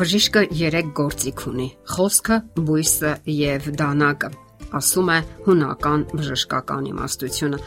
Բժիշկը 3 գործիք ունի՝ խոսքը, բույսը եւ դանակը ասում է հունական բժշկական իմաստությունը։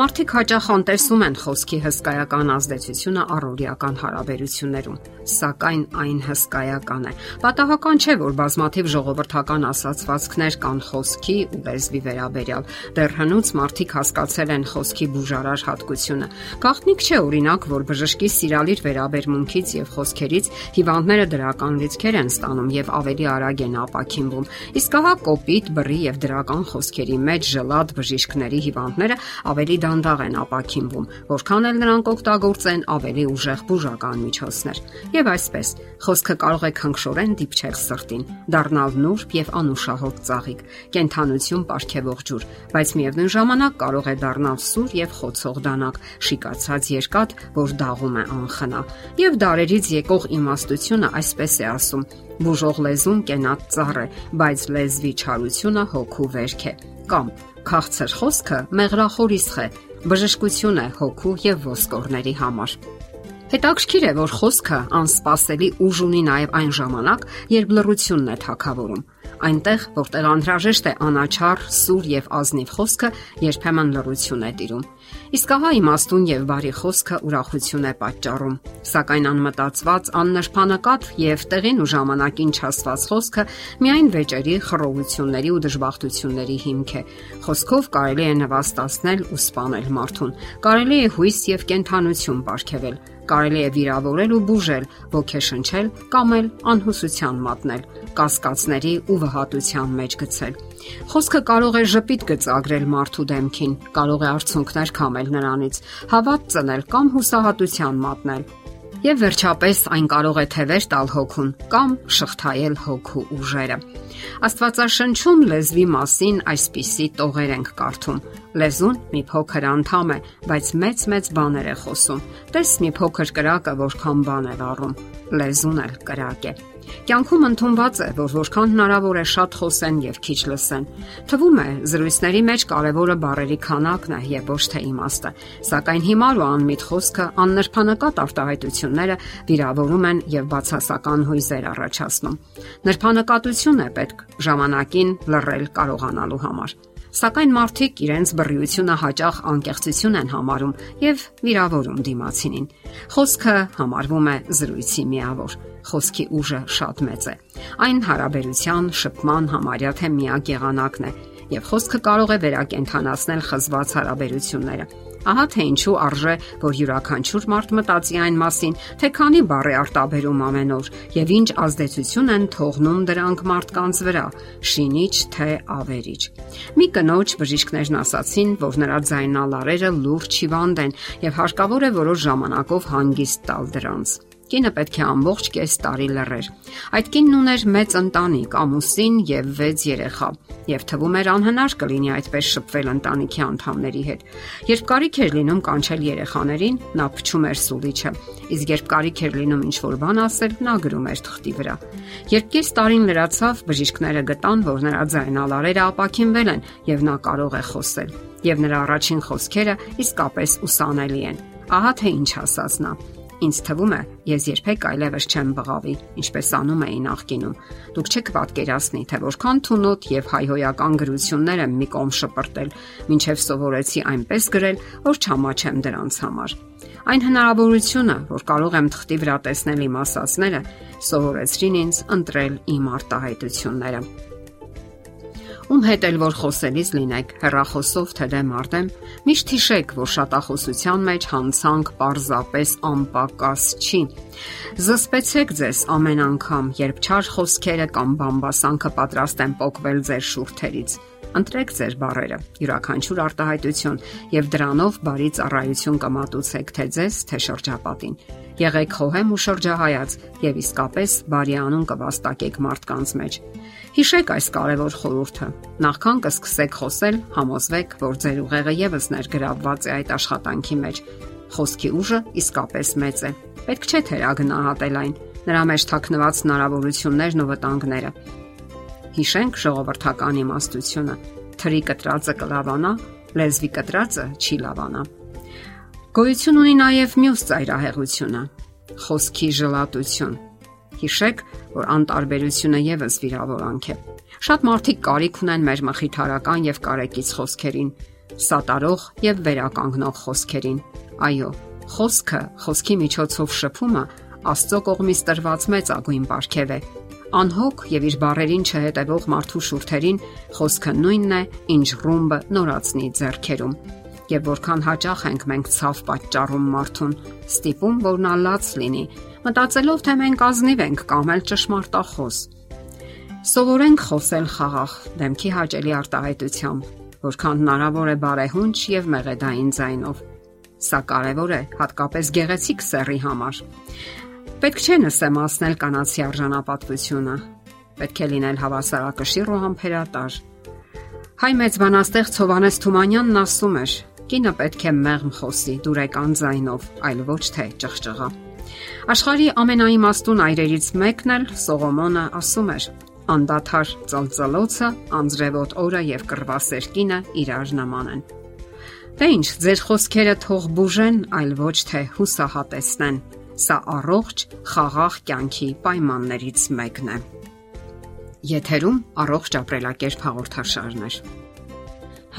Մարդիկ հաճախ անտեսում են խոսքի հսկայական ազդեցությունը առօրյական հարաբերություններում, սակայն այն հսկայական է։ Պատահական չէ, որ բազմաթիվ ժողովրդական ասացվածքներ կան խոսքի ու լեզվի վերաբերյալ։ Դեռ հնուց մարդիկ հասկացել են խոսքի բուժարար հատկությունը։ Գաղտնիք չէ օրինակ, որ բժշկի սիրալիր վերաբերմունքից եւ խոսքերից հիվանդները դրական լիցքեր են ստանում եւ ավելի արագ են ապակինվում։ Իսկ ահա կոպիտ, բռի եւ դրական բժշկական խոսքերի մեջ ժլատ բժիշկների հիվանդները ավելի դանդաղ են ապակինվում, որքան էլ նրանք օգտագործեն ավելի ուժեղ բուժական միջոցներ։ Եվ այսպես, խոսքը կարող է քնքշորեն դիպչել սրտին, դառնալ նուրբ եւ անուշահոտ ծաղիկ, կենթանություն ապարգևող ջուր, բայց միևնույն ժամանակ կարող է դառնալ սուր եւ խոցող դանակ, շիկացած երկաթ, որ դաղում է անխնա։ Եվ դարերից եկող իմաստությունը այսպես է ասում. Բուժող լեզուն կենատ ծառ է, բայց լեզվի չարությունը հոգու վերք է։ Կամ քաղցր խոսքը մեղրախորիսխ է, բժշկություն է հոգու եւ ոսկորների համար։ Հետաքրքիր է, որ խոսքը անսպասելի ուժ ունի նաև այն ժամանակ, երբ լռությունն է թակավորում։ Այնտեղ, որտեղ անհրաժեշտ է անաչառ, սուր եւ ազնիվ խոսքը, երբեմն լռություն է տիրում։ Իսկ ահա իմաստուն եւ բարի խոսքը ուրախություն է պատճառում, սակայն անմտածված, աննրբանակատ եւ տեղին ու ժամանակին չասված խոսքը միայն վեճերի, խռովությունների ու դժբախտությունների հիմք է։ Խոսքով կարելի է նվաստացնել ու սպանել մարդուն։ Կարելի է հույս եւ կենթանություն ապարգևել կարելի է վիրավորել ու բուժել, ոգեշնչել կամ էլ անհուսության մատնել, կասկածների ու վհատության մեջ գցել։ Խոսքը կարող է ժպիտ գծագրել մարդու դեմքին, կարող է արցունքներ քամել նրանից, հավատ ծնել կամ հուսահատության մատնել։ Եվ վերջապես այն կարող է թևեր տալ հոգուն կամ շղթայել հոգու ուժերը։ Աստվածաշնչում լեզվի մասին այսպիսի տողեր ենք կարդում. Լեզուն մի փոքր անդամ է, բայց մեծ-մեծ բաներ է խոսում։ Տես մի փոքր կրակը որքան բան է վառում։ Լեզուն էլ կրակ է։ Կյանքում ընդունված է, որ որքան հնարավոր է շատ խոսեն եւ քիչ լսեն։ Թվում է, զրույցների մեջ կարևորը բառերի քանակն է եւ ոչ թե իմաստը։ Սակայն հիմար ու անմիտ խոսքը, աննրբանակատ արտահայտությունները վիրավորում են եւ բացասական հույզեր առաջացնում։ Նրբանակատություն է պետք ժամանակին լռել կարողանալու համար սակայն մարդիկ իրենց բռիությունը հաճախ անկեղծություն են համարում եւ վիրավորում դիմացինին։ Խոսքը համարվում է զրույցի միավոր խոսքի ուժը շատ մեծ է։ Այն հարաբերության, շփման համարյա թե միակ եղանակն է, եւ խոսքը կարող է վերակենդանացնել խզված հարաբերությունները։ Ահա թե ինչու արժե, որ յուրաքանչյուր մարդ մտածի այն մասին, թե քանի բառ է արտաբերում ամեն օր եւ ինչ ազդեցություն են թողնում դրանք մարդկանց վրա՝ շինիչ թե ավերիչ։ Մի կնոջ բժիշկներն ասացին, որ նրա ձայնալարերը լուրջ հիվանդ են եւ հարկավոր է որոշ ժամանակով հանգիստ տալ դրանց։ Կինը պետք է ամբողջ կես տարի լռեր։ Այդ կինն ուներ մեծ ընտանիք, ամուսին եւ 6 երեխա, եւ թվում էր անհնար կլինի այդպես շփվել ընտանիքի անդամների հետ։ Երբ կարիք էր լինում կանչել երեխաներին, նա փչում էր սուլիչը, իսկ երբ կարիք էր լինում ինչ-որ բան ասել, նա գրում էր թղթի վրա։ Երբ կես տարին լրացավ, բժիշկները գտան, որ նրա ձայնալարերը ապակինվել են եւ նա կարող է խոսել։ Եվ նրա առաջին խոսքերը իսկապես ուսանելի են։ Ահա թե ինչ ասաց նա. Ինձ թվում է, ես երբեք այլևս չեմ բղավի, ինչպես անում էի նախկինում։ Դուք չեք պատկերացնի, թե որքան թունոտ եւ հայհոյական գրություններ եմ մի կողմ շպրտել, ինչեվ սովորեցի այնպես գրել, որ չամաչեմ դրանց համար։ Այն հնարավորությունը, որ կարող եմ թղթի վրա տեսնել իմ ասացները, սովորեցրին ինձ ընտրել իմ արտահայտությունները ում հետ էլ որ խոսելիս լինեք, հերախոսով թե դեմ արդեմ, միշտ հիշեք, որ շատախոսության մեջ հանցանք պարզապես անպակաս չի։ Զսպեցեք ձեզ ամեն անգամ, երբ չար խոսքերը կամ բամբասանքը պատրաստ են փոկվել ձեր շուրթերից Ընտրեք ձեր բարերը, յուրաքանչյուր արտահայտություն եւ դրանով բարի ծառայություն կմատուցեք թե ձեզ, թե շրջապատին։ Եղեք խոհեմ ու շրջահայաց եւ իսկապես բարի անուն կվաստակեք մարդկանց մեջ։ Հիշեք այս կարևոր խորհուրդը։ Նախքան կսկսեք խոսել, համոզվեք, որ ձեր ուղեղը եւս ներգրավված է այդ աշխատանքի մեջ։ Խոսքի ուժը իսկապես մեծ է։ Պետք չէ թերագնահատել այն։ Նրա մեջ թաքնված հնարավորություններն ու վտանգները։ Հիշենք ժողովրդական իմաստությունը։ Թրի կտրածը կլավանա, լեզվի կտրածը չի լավանա։ Գոյություն ունի նաև մյուս ծայրահեղությունը՝ խոսքի ժլատություն։ Հիշեք, որ անտարբերությունը եւս վիրավորանք է։ Շատ մարդիկ կարիք ունեն մեր մխիթարական եւ կարեկից խոսքերին, սատարող եւ վերականգնող խոսքերին։ Այո, խոսքը, խոսքի միջոցով շփումը Աստծո կողմից տրված մեծ ագույն ապարքև է։ Անհոգ եւ իր բարերին չհետևող մարդու շուրթերին խոսքը նույնն է, ինչ ռումբը նորացնի ձեռքերում եւ որքան հաճախ ենք մենք ցավ պատճառում մարդուն, ստիպում, որ նա լաց լինի, մտածելով թե մենք ազնիվ ենք կամ էլ ճշմարտախոս։ Սովորենք խոսել խաղաղ, դեմքի հաճելի արտահայտությամբ, որքան հնարավոր է բարեհունչ եւ մեղեդային ձայնով։ Սա կարևոր է հատկապես գեղեցիկ սեռի համար։ Պետք չէ նսեմացնել կանացի արժանապատվությունը։ Պետք է լինել հավասարակշիռ ու համբերատար։ Հայ մեծ բանաստեղծ Հովանես Թումանյանն ասում էր. Կինը պետք է մեղմ խոսի դուրեկան ձայնով, այլ ոչ թե ճղճղա։ Աշխարի ամենաիմաստուն այրերից մեկն էլ Սողոմոնը ասում էր. անդադար ծալծալոցը, անձրևոտ օրը եւ կռվասեր կինը իրար նման են։ Դե ինչ, ձեր խոսքերը թող բուժեն, այլ ոչ թե հուսահատեսնեն։ Սա առողջ, խաղաղ կյանքի պայմաններից մեկն է։ Եթերում առողջ ապրելակերպ հաղորդաշարն է։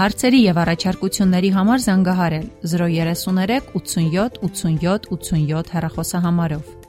Հարցերի եւ առաջարկությունների համար զանգահարել 033 87 87 87 հեռախոսահամարով։